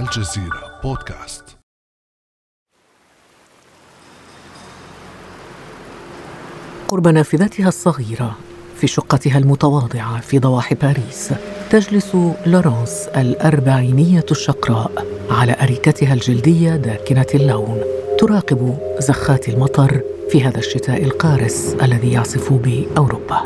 الجزيرة بودكاست. قرب نافذتها الصغيرة في شقتها المتواضعة في ضواحي باريس تجلس لورانس الأربعينية الشقراء على أريكتها الجلدية داكنة اللون تراقب زخات المطر في هذا الشتاء القارس الذي يعصف بأوروبا.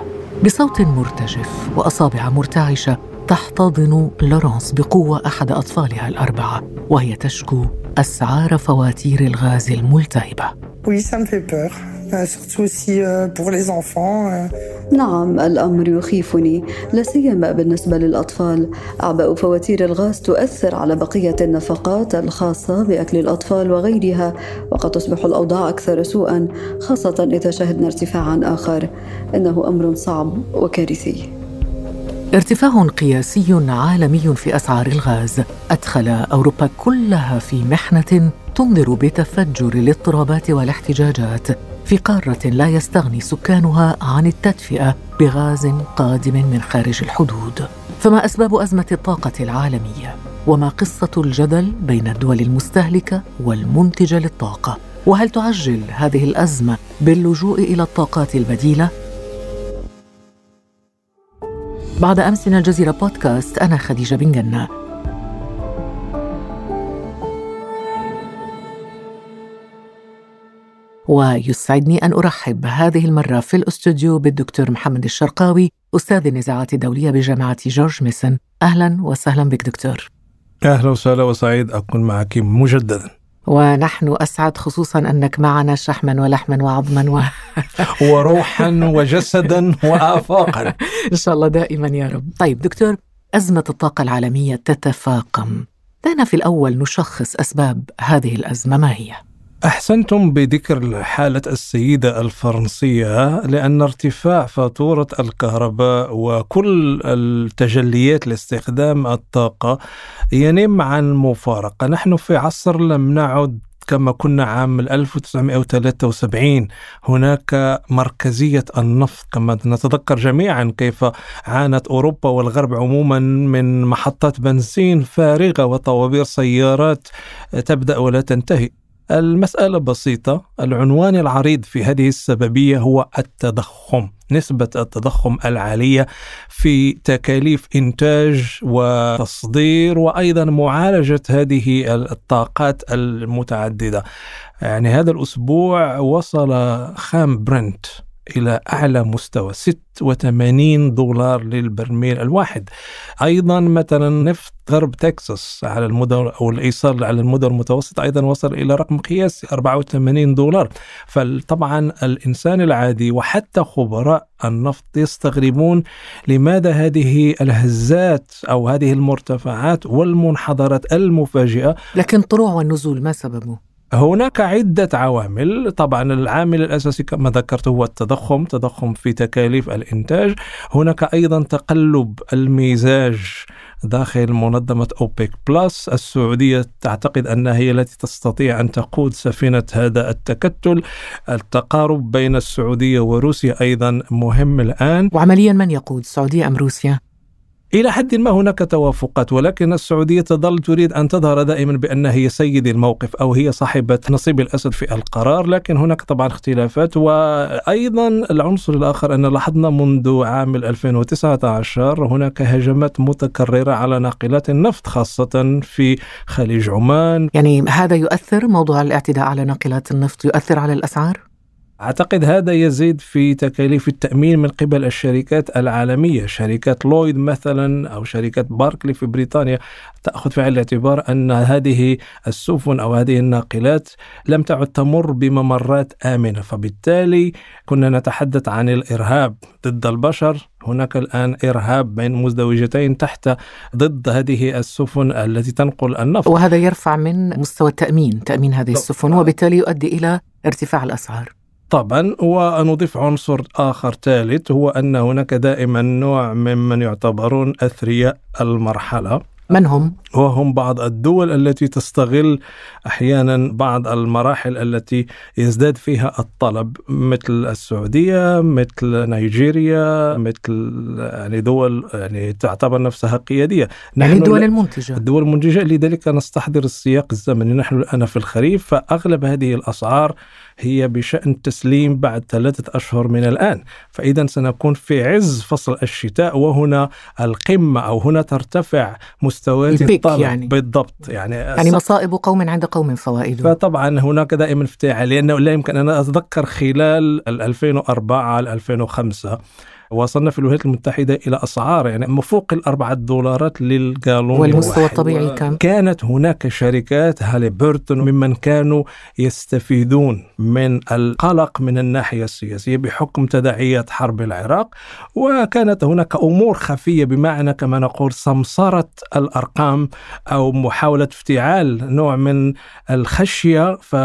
بصوت مرتجف وأصابع مرتعشة تحتضن لورانس بقوة أحد أطفالها الأربعة وهي تشكو أسعار فواتير الغاز الملتهبة Oui, ça me fait peur, euh, surtout aussi euh, pour les enfants. euh. نعم الأمر يخيفني لا سيما بالنسبة للأطفال أعباء فواتير الغاز تؤثر على بقية النفقات الخاصة بأكل الأطفال وغيرها وقد تصبح الأوضاع أكثر سوءا خاصة إذا شهدنا ارتفاعا آخر إنه أمر صعب وكارثي ارتفاع قياسي عالمي في أسعار الغاز. أدخل أوروبا كلها في محنة تنذر بتفجر الاضطرابات والاحتجاجات. في قارة لا يستغني سكانها عن التدفئة بغاز قادم من خارج الحدود. فما أسباب أزمة الطاقة العالمية؟ وما قصة الجدل بين الدول المستهلكة والمنتجة للطاقة؟ وهل تعجل هذه الأزمة باللجوء إلى الطاقات البديلة؟ بعد أمس من الجزيرة بودكاست أنا خديجة بن جنة. ويسعدني أن أرحب هذه المرة في الأستوديو بالدكتور محمد الشرقاوي أستاذ النزاعات الدولية بجامعة جورج ميسون أهلا وسهلا بك دكتور. أهلا وسهلا وسعيد أكون معك مجددا. ونحن أسعد خصوصا أنك معنا شحما ولحما وعظما و... وروحا وجسدا وآفاقا. إن شاء الله دائما يا رب. طيب دكتور أزمة الطاقة العالمية تتفاقم. دعنا في الأول نشخص أسباب هذه الأزمة ما هي؟ أحسنتم بذكر حالة السيدة الفرنسية لأن ارتفاع فاتورة الكهرباء وكل التجليات لاستخدام الطاقة ينم عن مفارقة. نحن في عصر لم نعد كما كنا عام 1973 هناك مركزية النفط كما نتذكر جميعا كيف عانت أوروبا والغرب عموما من محطات بنزين فارغة وطوابير سيارات تبدأ ولا تنتهي. المسألة بسيطة. العنوان العريض في هذه السببية هو التضخم نسبة التضخم العالية في تكاليف إنتاج وتصدير وأيضا معالجة هذه الطاقات المتعددة. يعني هذا الأسبوع وصل خام برنت. إلى أعلى مستوى 86 دولار للبرميل الواحد. أيضا مثلا نفط غرب تكساس على المدن أو الإيصال على المدن المتوسطة أيضا وصل إلى رقم قياسي 84 دولار. فطبعا الإنسان العادي وحتى خبراء النفط يستغربون لماذا هذه الهزات أو هذه المرتفعات والمنحدرات المفاجئة. لكن طلوع والنزول ما سببه؟ هناك عدة عوامل. طبعا العامل الأساسي كما ذكرت هو التضخم تضخم في تكاليف الإنتاج. هناك أيضا تقلب المزاج داخل منظمة أوبيك بلس. السعودية تعتقد أنها هي التي تستطيع أن تقود سفينة هذا التكتل. التقارب بين السعودية وروسيا أيضا مهم الآن. وعمليا من يقود؟ السعودية أم روسيا؟ إلى حد ما هناك توافقات ولكن السعودية تظل تريد أن تظهر دائما بأنها هي سيد الموقف أو هي صاحبة نصيب الأسد في القرار لكن هناك طبعا اختلافات وأيضا العنصر الآخر أن لاحظنا منذ عام 2019 هناك هجمات متكررة على ناقلات النفط خاصة في خليج عمان يعني هذا يؤثر موضوع الاعتداء على ناقلات النفط يؤثر على الأسعار؟ أعتقد هذا يزيد في تكاليف التأمين من قبل الشركات العالمية. شركات لويد مثلا أو شركات باركلي في بريطانيا تأخذ في عين الاعتبار أن هذه السفن أو هذه الناقلات لم تعد تمر بممرات آمنة. فبالتالي كنا نتحدث عن الإرهاب ضد البشر. هناك الآن إرهاب بين مزدوجتين تحت ضد هذه السفن التي تنقل النفط. وهذا يرفع من مستوى التأمين تأمين هذه السفن وبالتالي يؤدي إلى ارتفاع الأسعار. طبعا ونضيف عنصر آخر ثالث هو أن هناك دائما نوع ممن يعتبرون أثرياء المرحلة من هم؟ وهم بعض الدول التي تستغل أحيانا بعض المراحل التي يزداد فيها الطلب مثل السعودية مثل نيجيريا مثل يعني دول يعني تعتبر نفسها قيادية. يعني الدول المنتجه الدول المنتجه لذلك نستحضر السياق الزمني. نحن الآن في الخريف فأغلب هذه الأسعار هي بشأن تسليم بعد ثلاثة أشهر من الآن. فإذا سنكون في عز فصل الشتاء وهنا القمة أو هنا ترتفع مستويات الطلب يعني. بالضبط يعني يعني مصائب قوم عند قوم فوائد فطبعا هناك دائما افتعال لأنه لا يمكن ان أتذكر خلال 2004 2005 وصلنا في الولايات المتحدة إلى أسعار يعني مفوق الأربعة دولارات للجالون والمستوى الطبيعي كم؟ كانت هناك شركات هاليبرتون ممن كانوا يستفيدون من القلق من الناحية السياسية بحكم تداعيات حرب العراق وكانت هناك أمور خفية بمعنى كما نقول سمسرة الأرقام أو محاولة افتعال نوع من الخشية ف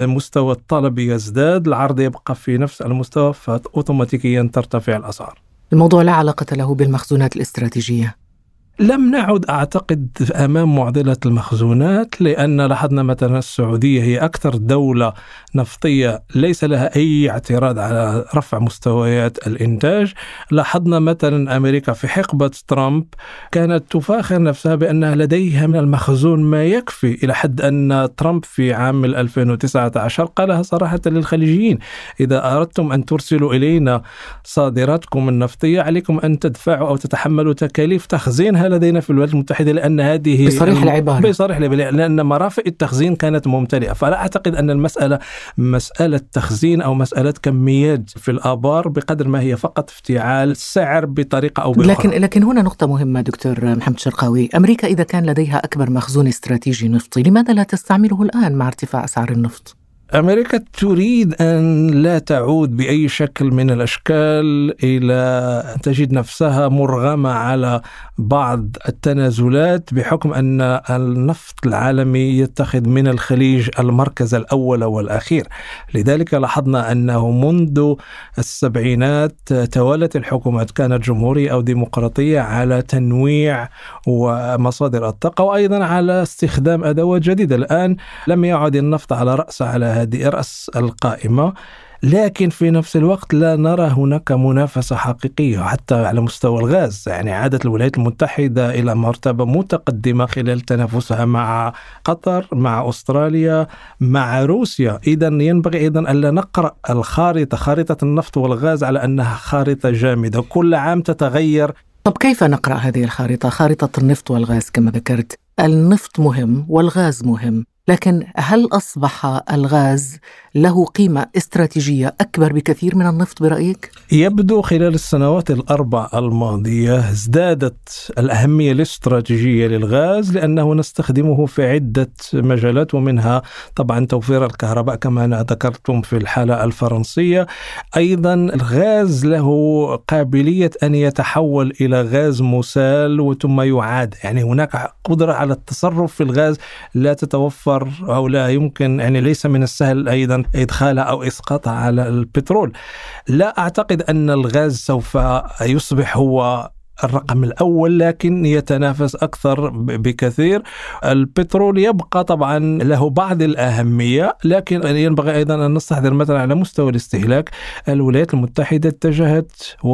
مستوى الطلب يزداد العرض يبقى في نفس المستوى فأوتوماتيكيا ترتفع الأسعار. الموضوع لا علاقة له بالمخزونات الاستراتيجية. لم نعد أعتقد أمام معضلة المخزونات لأن لاحظنا مثلا السعودية هي أكثر دولة نفطية ليس لها أي اعتراض على رفع مستويات الإنتاج، لاحظنا مثلا أمريكا في حقبة ترامب كانت تفاخر نفسها بأنها لديها من المخزون ما يكفي إلى حد أن ترامب في عام 2019 قالها صراحة للخليجيين إذا أردتم أن ترسلوا إلينا صادراتكم النفطية عليكم أن تدفعوا أو تتحملوا تكاليف تخزينها لدينا في الولايات المتحدة لأن هذه بصريح العبارة. بصريح العبارة. لأن مرافق التخزين كانت ممتلئة. فلا أعتقد أن المسألة مسألة تخزين أو مسألة كميات في الآبار بقدر ما هي فقط افتعال سعر بطريقة أو بأخرى. لكن لكن هنا نقطة مهمة دكتور محمد شرقاوي. أمريكا إذا كان لديها أكبر مخزون استراتيجي نفطي لماذا لا تستعمله الآن مع ارتفاع أسعار النفط؟ أمريكا تريد أن لا تعود بأي شكل من الأشكال إلى أن تجد نفسها مرغمة على بعض التنازلات بحكم أن النفط العالمي يتخذ من الخليج المركز الأول والأخير. لذلك لاحظنا أنه منذ السبعينات توالت الحكومات كانت جمهورية أو ديمقراطية على تنويع ومصادر الطاقة وأيضا على استخدام أدوات جديدة. الآن لم يعد النفط على رأس على هذه رأس القائمة لكن في نفس الوقت لا نرى هناك منافسة حقيقية حتى على مستوى الغاز. يعني عادت الولايات المتحدة إلى مرتبة متقدمة خلال تنافسها مع قطر مع أستراليا مع روسيا. إذا ينبغي أيضا ألا نقرأ الخارطة خارطة النفط والغاز على أنها خارطة جامدة. كل عام تتغير. طب كيف نقرأ هذه الخارطة؟ خارطة النفط والغاز كما ذكرت. النفط مهم والغاز مهم. لكن هل أصبح الغاز له قيمة استراتيجية أكبر بكثير من النفط برأيك؟ يبدو خلال السنوات الأربع الماضية ازدادت الأهمية الاستراتيجية للغاز لأنه نستخدمه في عدة مجالات ومنها طبعا توفير الكهرباء كما ذكرتم في الحالة الفرنسية، أيضا الغاز له قابلية أن يتحول إلى غاز مسال ثم يعاد، يعني هناك قدرة على التصرف في الغاز لا تتوفر البشر أو لا يمكن يعني ليس من السهل أيضا إدخالها أو إسقاطها على البترول. لا أعتقد أن الغاز سوف يصبح هو الرقم الأول لكن يتنافس أكثر بكثير. البترول يبقى طبعا له بعض الأهمية لكن ينبغي أيضا أن نستحضر مثلا على مستوى الاستهلاك. الولايات المتحدة اتجهت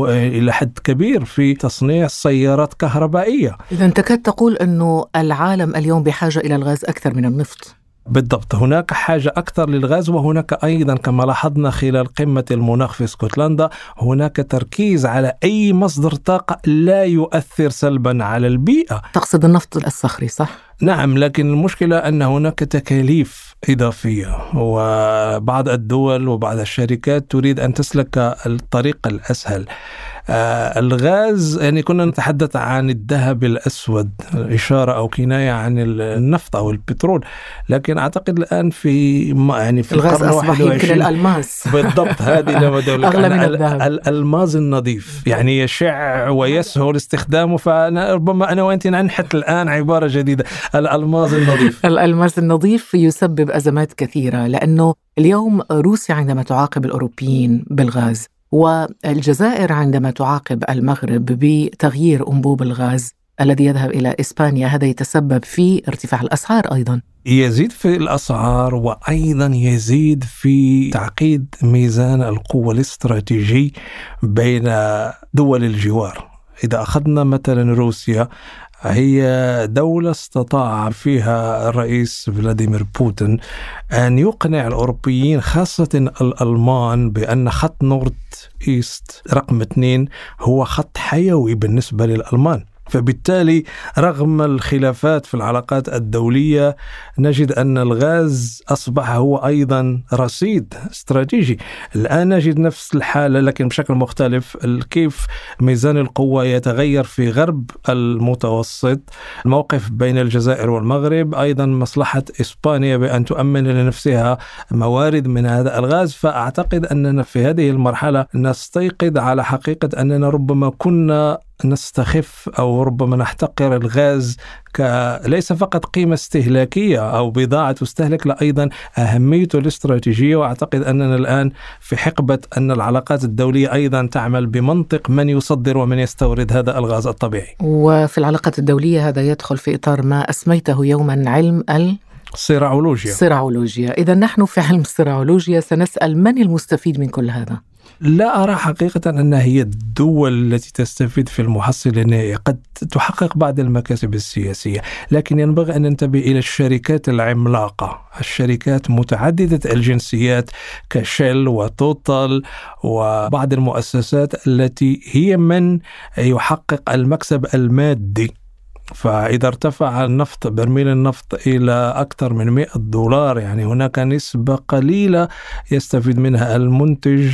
إلى حد كبير في تصنيع سيارات كهربائية. إذا تكاد تقول أنه العالم اليوم بحاجة إلى الغاز أكثر من النفط. بالضبط. هناك حاجة أكثر للغاز وهناك أيضا كما لاحظنا خلال قمة المناخ في اسكتلندا هناك تركيز على أي مصدر طاقة لا يؤثر سلبا على البيئة. تقصد النفط الصخري صح؟ نعم لكن المشكلة أن هناك تكاليف إضافية وبعض الدول وبعض الشركات تريد أن تسلك الطريق الأسهل. آه الغاز يعني كنا نتحدث عن الذهب الأسود إشارة أو كناية عن النفط أو البترول لكن أعتقد الآن في يعني في الغاز أصبح يمكن الألماس. بالضبط هذه لما أغلى من الذهب. النظيف يعني يشع ويسهل استخدامه فأنا ربما أنا وأنت ننحت الآن عبارة جديدة. الألماس النظيف. الألماس النظيف يسبب أزمات كثيرة لأنه اليوم روسيا عندما تعاقب الأوروبيين بالغاز والجزائر عندما تعاقب المغرب بتغيير أنبوب الغاز الذي يذهب إلى إسبانيا هذا يتسبب في ارتفاع الأسعار أيضا. يزيد في الأسعار وأيضا يزيد في تعقيد ميزان القوة الاستراتيجي بين دول الجوار. إذا أخذنا مثلا روسيا هي دولة استطاع فيها الرئيس فلاديمير بوتين أن يقنع الأوروبيين خاصة الألمان بأن خط نورد إيست رقم اثنين هو خط حيوي بالنسبة للألمان. فبالتالي رغم الخلافات في العلاقات الدولية نجد أن الغاز أصبح هو أيضا رصيد استراتيجي. الآن نجد نفس الحالة لكن بشكل مختلف. كيف ميزان القوة يتغير في غرب المتوسط؟ الموقف بين الجزائر والمغرب. أيضا مصلحة إسبانيا بأن تؤمن لنفسها موارد من هذا الغاز. فأعتقد أننا في هذه المرحلة نستيقظ على حقيقة أننا ربما كنا نستخف أو ربما نحتقر الغاز ليس فقط قيمة استهلاكية أو بضاعة تستهلك لا أيضا اهميته الاستراتيجية وأعتقد أننا الآن في حقبة أن العلاقات الدولية أيضا تعمل بمنطق من يصدر ومن يستورد هذا الغاز الطبيعي. وفي العلاقات الدولية هذا يدخل في إطار ما أسميته يوما علم ال السيرعولوجيا السيرعولوجيا إذا نحن في علم السيرعولوجيا سنسأل من المستفيد من كل هذا؟ لا أرى حقيقة أنها هي الدول التي تستفيد في المحصل النهائي. قد تحقق بعض المكاسب السياسية لكن ينبغي أن ننتبه إلى الشركات العملاقة. الشركات متعددة الجنسيات كشيل وتوتال وبعض المؤسسات التي هي من يحقق المكسب المادي. فإذا ارتفع النفط برميل النفط إلى أكثر من 100 دولار يعني هناك نسبة قليلة يستفيد منها المنتج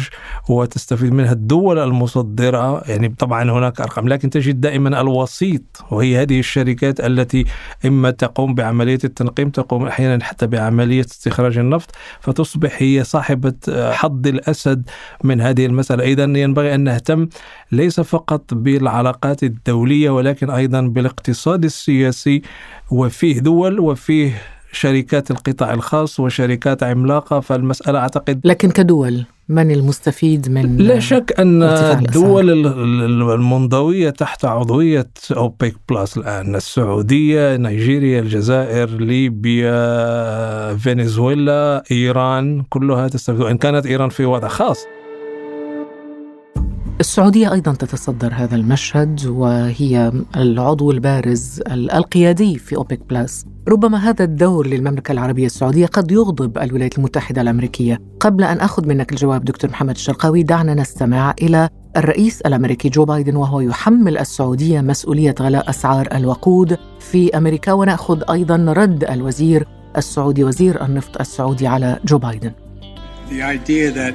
وتستفيد منها الدول المصدرة. يعني طبعا هناك أرقام لكن تجد دائما الوسيط وهي هذه الشركات التي إما تقوم بعملية التنقيم تقوم أحيانا حتى بعملية استخراج النفط فتصبح هي صاحبة حظ الأسد من هذه المسألة. إذا ينبغي أن نهتم ليس فقط بالعلاقات الدولية ولكن أيضا بالاقتصاد الاقتصاد السياسي وفيه دول وفيه شركات القطاع الخاص وشركات عملاقة فالمسألة أعتقد لكن كدول من المستفيد من لا شك أن الدول المنضوية تحت عضوية اوبيك بلس الآن السعودية نيجيريا الجزائر ليبيا فنزويلا إيران كلها تستفيد وإن كانت إيران في وضع خاص. السعودية أيضا تتصدر هذا المشهد وهي العضو البارز القيادي في أوبك بلس ربما هذا الدور للمملكة العربية السعودية قد يغضب الولايات المتحدة الأمريكية. قبل أن أخذ منك الجواب دكتور محمد الشرقاوي دعنا نستمع إلى الرئيس الأمريكي جو بايدن وهو يحمل السعودية مسؤولية غلاء أسعار الوقود في أمريكا. ونأخذ أيضا رد الوزير السعودي وزير النفط السعودي على جو بايدن. The idea that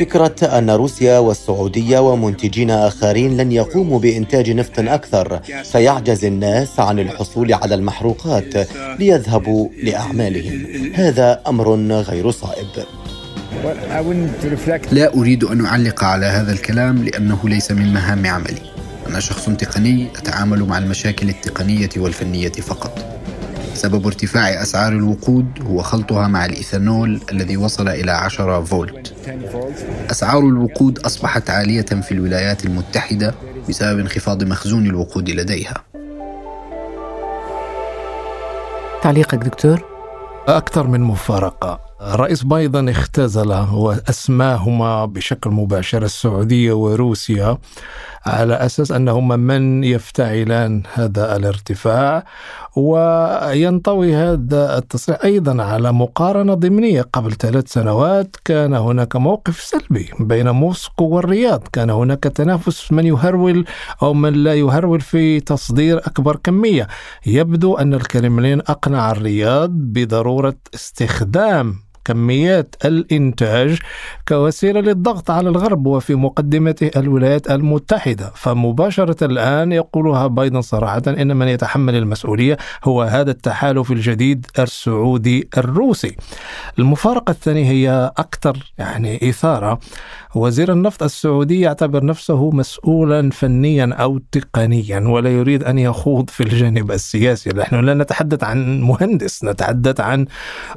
فكرة أن روسيا والسعودية ومنتجين آخرين لن يقوموا بإنتاج نفط أكثر فيعجز الناس عن الحصول على المحروقات ليذهبوا لأعمالهم. هذا أمر غير صائب. لا أريد أن أعلق على هذا الكلام لأنه ليس من مهام عملي. أنا شخص تقني أتعامل مع المشاكل التقنية والفنية فقط. سبب ارتفاع أسعار الوقود هو خلطها مع الإيثانول الذي وصل إلى 10 فولت. أسعار الوقود أصبحت عالية في الولايات المتحدة بسبب انخفاض مخزون الوقود لديها. تعليقك دكتور؟ أكثر من مفارقة. الرئيس بايدن اختزل وأسماهما بشكل مباشر السعودية وروسيا على أساس أنهما من يفتعلان هذا الارتفاع. وينطوي هذا التصريح أيضا على مقارنة ضمنية. قبل ثلاث سنوات كان هناك موقف سلبي بين موسكو والرياض. كان هناك تنافس من يهرول أو من لا يهرول في تصدير أكبر كمية. يبدو أن الكرملين أقنع الرياض بضرورة استخدام كميات الإنتاج كوسيلة للضغط على الغرب وفي مقدمته الولايات المتحدة. فمباشرة الآن يقولها بايدن صراحة إن من يتحمل المسؤولية هو هذا التحالف الجديد السعودي الروسي. المفارقة الثانية هي أكثر يعني إثارة. وزير النفط السعودي يعتبر نفسه مسؤولا فنيا أو تقنيا ولا يريد أن يخوض في الجانب السياسي، نحن لا نتحدث عن مهندس، نتحدث عن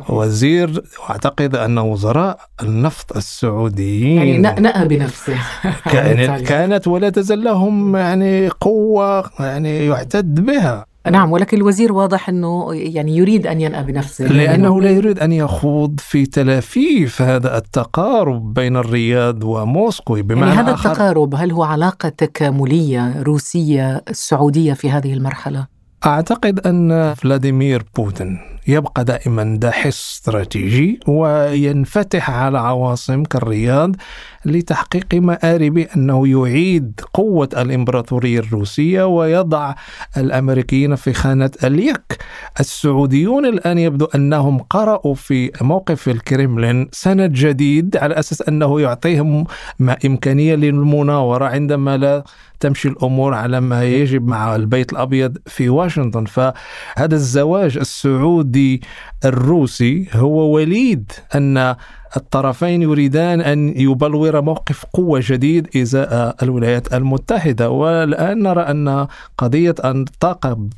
وزير أعتقد أن وزراء النفط السعوديين يعني نأى بنفسه. كانت كانت ولا تزال لهم يعني قوة يعني يعتد بها. نعم ولكن الوزير واضح إنه يعني يريد أن ينأى بنفسه. لأنه لا يريد أن يخوض في تلافيف هذا التقارب بين الرياض وموسكو. بمعنى يعني هذا آخر التقارب هل هو علاقه تكامليه روسية سعوديه في هذه المرحلة؟ أعتقد أن فلاديمير بوتين يبقى دائما داحس استراتيجي وينفتح على عواصم كالرياض لتحقيق مآرب أنه يعيد قوة الإمبراطورية الروسية ويضع الأمريكيين في خانة اليك. السعوديون الآن يبدو أنهم قرأوا في موقف الكريملين سند جديد على أساس أنه يعطيهم ما إمكانية للمناورة عندما لا تمشي الأمور على ما يجب مع البيت الأبيض في واشنطن. فهذا الزواج السعودي الروسي هو وليد أن الطرفين يريدان أن يبلور موقف قوة جديد إزاء الولايات المتحدة. والآن نرى أن قضية الطاقة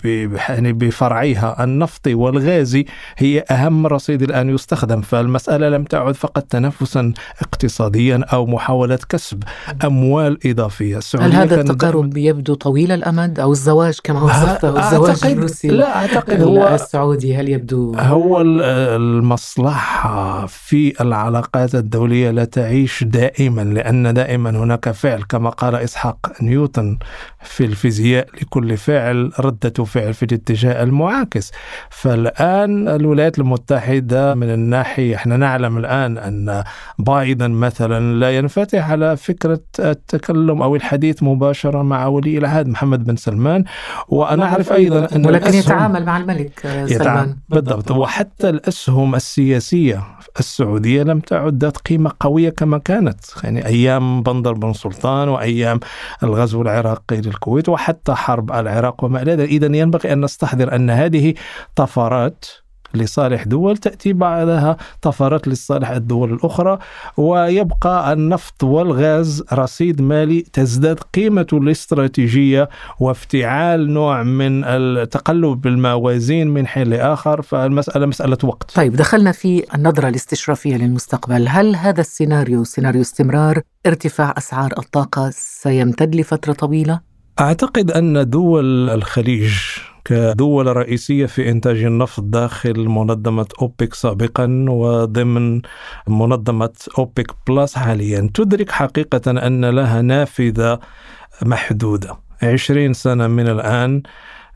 يعني بفرعيها النفطي والغازي هي أهم رصيد الآن يستخدم. فالمسألة لم تعد فقط تنافسا اقتصاديا أو محاولة كسب أموال إضافية. هل هذا التقارب يبدو طويل الأمد أو الزواج كما وصفته الزواج الروسي لا أعتقد. هو السعودي؟ هل يبدو هو المصلحة في العلاقات الدولية لا تعيش دائما لأن دائما هناك فعل كما قال إسحاق نيوتن في الفيزياء لكل فعل ردة فعل في الاتجاه المعاكس. فالآن الولايات المتحدة من الناحية إحنا نعلم الآن أن بايدن مثلا لا ينفتح على فكرة التكلم أو الحديث مباشرة مع ولي العهد محمد بن سلمان. وأنا أعرف أيضا أن ولكن يتعامل مع الملك سلمان. بالضبط. وحتى الأسهم السياسية السعودية لم تعد ذات قيمة قوية كما كانت. يعني أيام بندر بن سلطان وأيام الغزو العراقي للكويت وحتى حرب العراق وما إلى ذلك. إذا ينبغي أن نستحضر أن هذه طفرات لصالح دول تأتي بعدها طفرات لصالح الدول الأخرى ويبقى النفط والغاز رصيد مالي تزداد قيمته الاستراتيجية وافتعال نوع من التقلب بالموازين من حين لآخر فالمسألة مسألة وقت. طيب دخلنا في النظرة الاستشرافية للمستقبل. هل هذا السيناريو سيناريو استمرار؟ ارتفاع أسعار الطاقة سيمتد لفترة طويلة؟ أعتقد أن دول الخليج كدول رئيسية في إنتاج النفط داخل منظمة أوبك سابقا وضمن منظمة أوبك بلس حاليا. تدرك حقيقة أن لها نافذة محدودة. عشرين سنة من الآن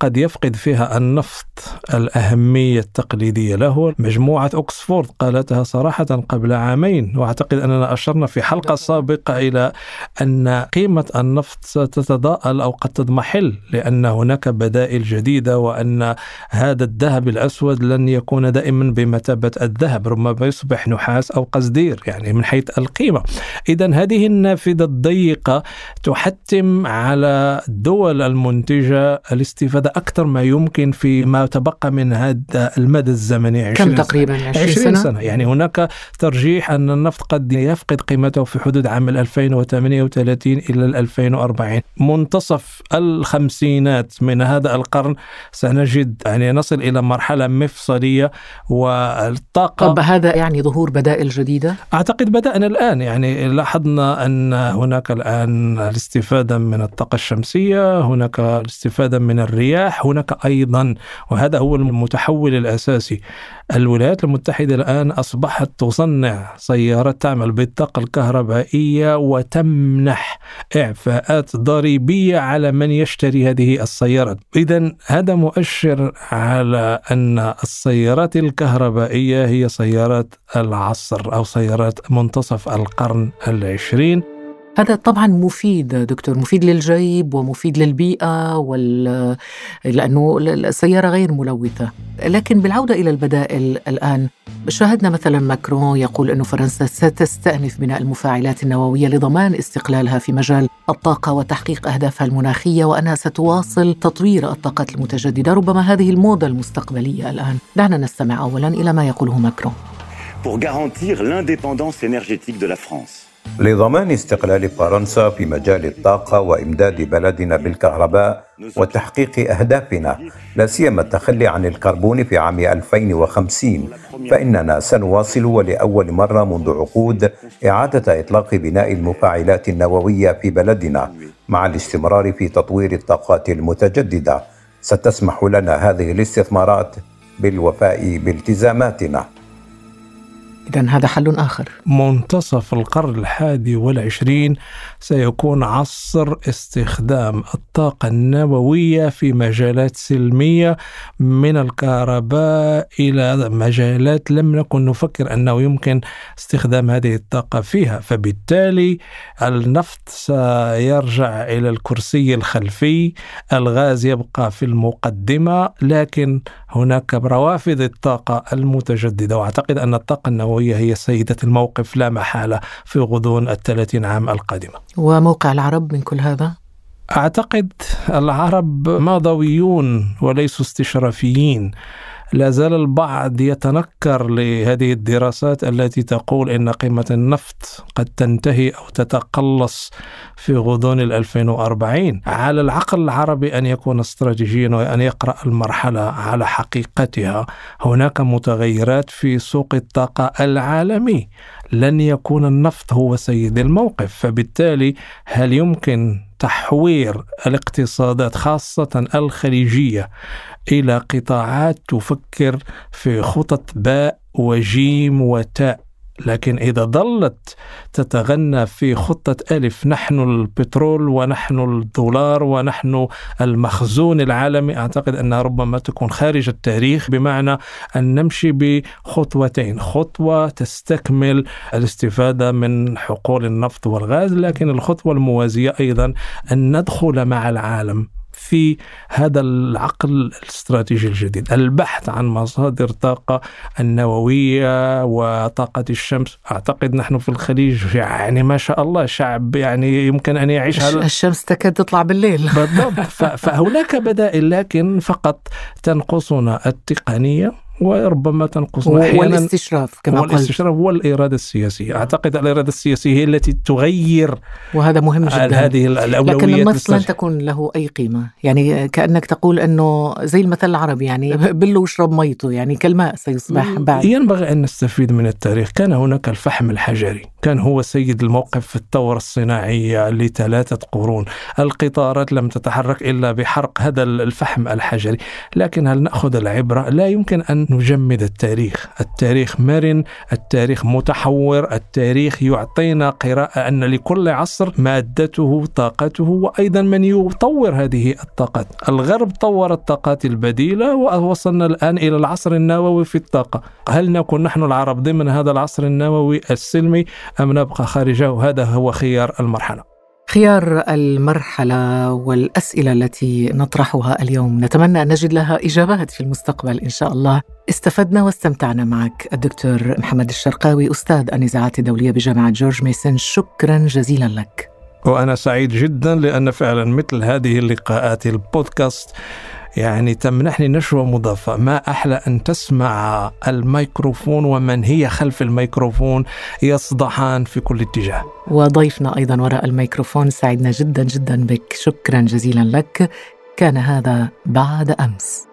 قد يفقد فيها النفط الأهمية التقليدية له مجموعة أكسفورد قالتها صراحة قبل عامين وأعتقد أننا أشرنا في حلقة سابقة إلى أن قيمة النفط ستتضاءل أو قد تضمحل لأن هناك بدائل جديدة وأن هذا الذهب الأسود لن يكون دائما بمثابة الذهب ربما يصبح نحاس أو قصدير يعني من حيث القيمة. إذا هذه النافذة الضيقة تحتم على الدول المنتجة الاستفادة أكثر ما يمكن في ما تبقى من هذا المدى الزمني. كم تقريبا؟ 20 سنة؟, سنة. يعني هناك ترجيح أن النفط قد يفقد قيمته في حدود عام 2038 إلى 2040 منتصف الخمسينات من هذا القرن سنجد يعني نصل إلى مرحلة مفصلية والطاقة طب هذا يعني ظهور بدائل جديدة؟ أعتقد بدأنا الآن. يعني لاحظنا أن هناك الآن الاستفادة من الطاقة الشمسية هناك الاستفادة من الرياح السلاح هناك أيضا وهذا هو المتحول الأساسي. الولايات المتحدة الآن أصبحت تصنع سيارات تعمل بالطاقة الكهربائية وتمنح إعفاءات ضريبية على من يشتري هذه السيارات. اذا هذا مؤشر على أن السيارات الكهربائية هي سيارات العصر أو سيارات منتصف القرن العشرين. هذا طبعا مفيد دكتور مفيد للجيب ومفيد للبيئة وال... لأنه السيارة غير ملوثة. لكن بالعودة إلى البدائل الآن شاهدنا مثلا ماكرون يقول أن فرنسا ستستأنف بناء المفاعلات النووية لضمان استقلالها في مجال الطاقة وتحقيق أهدافها المناخية وأنها ستواصل تطوير الطاقات المتجددة. ربما هذه الموضة المستقبلية الآن. دعنا نستمع أولا إلى ما يقوله ماكرون. Pour garantir l'indépendance énergétique de la France, لضمان استقلال فرنسا في مجال الطاقة وإمداد بلدنا بالكهرباء وتحقيق أهدافنا لا سيما التخلي عن الكربون في عام 2050 فإننا سنواصل ولأول مرة منذ عقود إعادة إطلاق بناء المفاعلات النووية في بلدنا مع الاستمرار في تطوير الطاقات المتجددة. ستسمح لنا هذه الاستثمارات بالوفاء بالتزاماتنا. إذا هذا حل آخر. منتصف القرن الحادي والعشرين سيكون عصر استخدام الطاقة النووية في مجالات سلمية من الكهرباء إلى مجالات لم نكن نفكر أنه يمكن استخدام هذه الطاقة فيها. فبالتالي النفط سيرجع إلى الكرسي الخلفي الغاز يبقى في المقدمة لكن هناك روافد الطاقة المتجددة. وأعتقد أن الطاقة النووية هي سيدة الموقف لا محالة في غضون الثلاثين عام القادمة. وموقع العرب من كل هذا؟ أعتقد العرب ماضويون وليسوا استشرافيين لا زال البعض يتنكر لهذه الدراسات التي تقول إن قيمة النفط قد تنتهي أو تتقلص في غضون ال 2040 على العقل العربي أن يكون استراتيجيا وأن يقرأ المرحلة على حقيقتها. هناك متغيرات في سوق الطاقة العالمي. لن يكون النفط هو سيد الموقف. فبالتالي هل يمكن تحوير الاقتصادات خاصة الخليجية إلى قطاعات تفكر في خطط باء وجيم وتاء. لكن إذا ظلت تتغنى في خطة ألف نحن البترول ونحن الدولار ونحن المخزون العالمي أعتقد أنها ربما تكون خارج التاريخ بمعنى أن نمشي بخطوتين. خطوة تستكمل الاستفادة من حقول النفط والغاز لكن الخطوة الموازية أيضا أن ندخل مع العالم. في هذا العقل الاستراتيجي الجديد. البحث عن مصادر طاقة النووية وطاقة الشمس. أعتقد نحن في الخليج يعني ما شاء الله شعب يعني يمكن أن يعيش هذا الشمس تكاد تطلع بالليل. بالضبط. فهناك بدائل لكن فقط تنقصنا التقنية. وربما تنقصنا أحيانا. والاستشراف كما قلت. والاستشراف والاراده السياسية. أعتقد الإرادة السياسية هي التي تغير وهذا مهم جدا. هذه الاولويات لكن النص لن تكون له أي قيمة. يعني كأنك تقول أنه زي المثل العربي يعني بله واشرب ميته يعني كالماء سيصبح بعد. ينبغي أن نستفيد من التاريخ. كان هناك الفحم الحجري. كان هو سيد الموقف في الثورة الصناعية لثلاثة قرون. القطارات لم تتحرك إلا بحرق هذا الفحم الحجري. لكن هل نأخذ العبرة؟ لا يمكن أن نجمد التاريخ. التاريخ مرن التاريخ متحور التاريخ يعطينا قراءة أن لكل عصر مادته طاقته وأيضا من يطور هذه الطاقات. الغرب طور الطاقات البديلة ووصلنا الآن إلى العصر النووي في الطاقة. هل نكون نحن العرب ضمن هذا العصر النووي السلمي أم نبقى خارجه؟ هذا هو خيار المرحلة. خيار المرحلة والأسئلة التي نطرحها اليوم. نتمنى أن نجد لها إجابات في المستقبل إن شاء الله. استفدنا واستمتعنا معك. الدكتور محمد الشرقاوي أستاذ النزاعات الدولية بجامعة جورج ميسون شكرا جزيلا لك. وأنا سعيد جدا لأن فعلا مثل هذه اللقاءات البودكاست يعني تمنحني نشوة مضافة. ما أحلى أن تسمع الميكروفون ومن هي خلف الميكروفون يصدحان في كل اتجاه. وضيفنا أيضا وراء الميكروفون سعدنا جدا جدا بك. شكرا جزيلا لك. كان هذا بعد أمس.